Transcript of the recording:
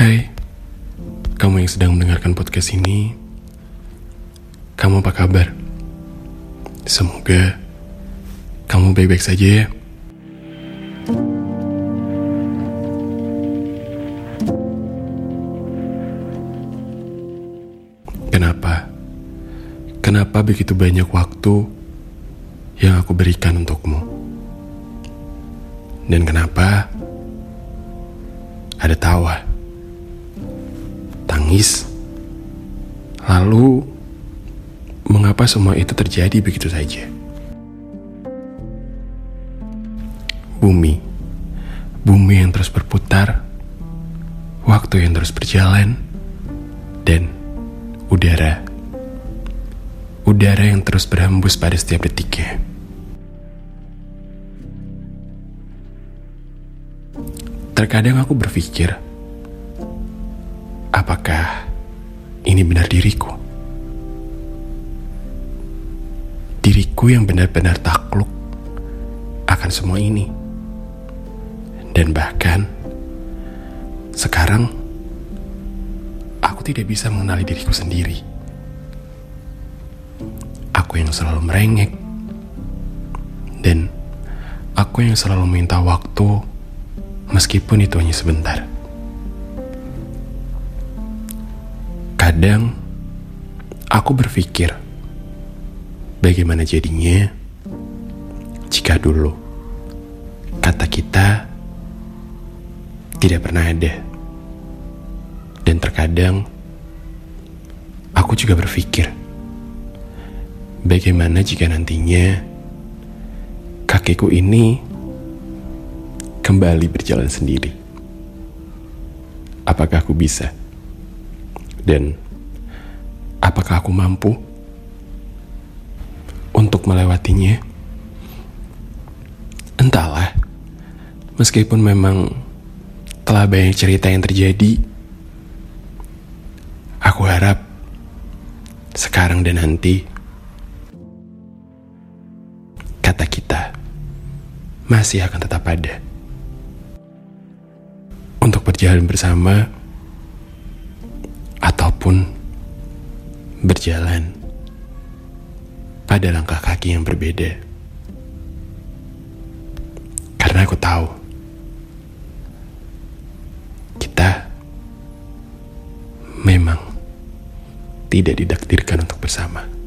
Hai, kamu yang sedang mendengarkan podcast ini, kamu apa kabar? Semoga kamu baik-baik saja ya. Kenapa? Kenapa begitu banyak waktu yang aku berikan untukmu? Dan kenapa ada tawa, tangis, lalu mengapa semua itu terjadi begitu saja? Bumi, bumi yang terus berputar, waktu yang terus berjalan, dan udara, udara yang terus berhembus pada setiap detiknya. Terkadang aku berpikir, apakah ini benar diriku? Diriku yang benar-benar takluk akan semua ini. Dan bahkan sekarang aku tidak bisa mengenali diriku sendiri. Aku yang selalu merengek dan aku yang selalu minta waktu meskipun itu hanya sebentar. Kadang aku berpikir, bagaimana jadinya jika dulu kata kita tidak pernah ada, dan terkadang aku juga berpikir, bagaimana jika nantinya kakiku ini kembali berjalan sendiri. Apakah aku bisa? Dan apakah aku mampu untuk melewatinya? Entahlah, meskipun memang telah banyak cerita yang terjadi, aku harap sekarang dan nanti kata kita masih akan tetap ada untuk berjalan bersama ataupun berjalan pada langkah kaki yang berbeda. Karena aku tahu kita memang tidak didaktirkan untuk bersama.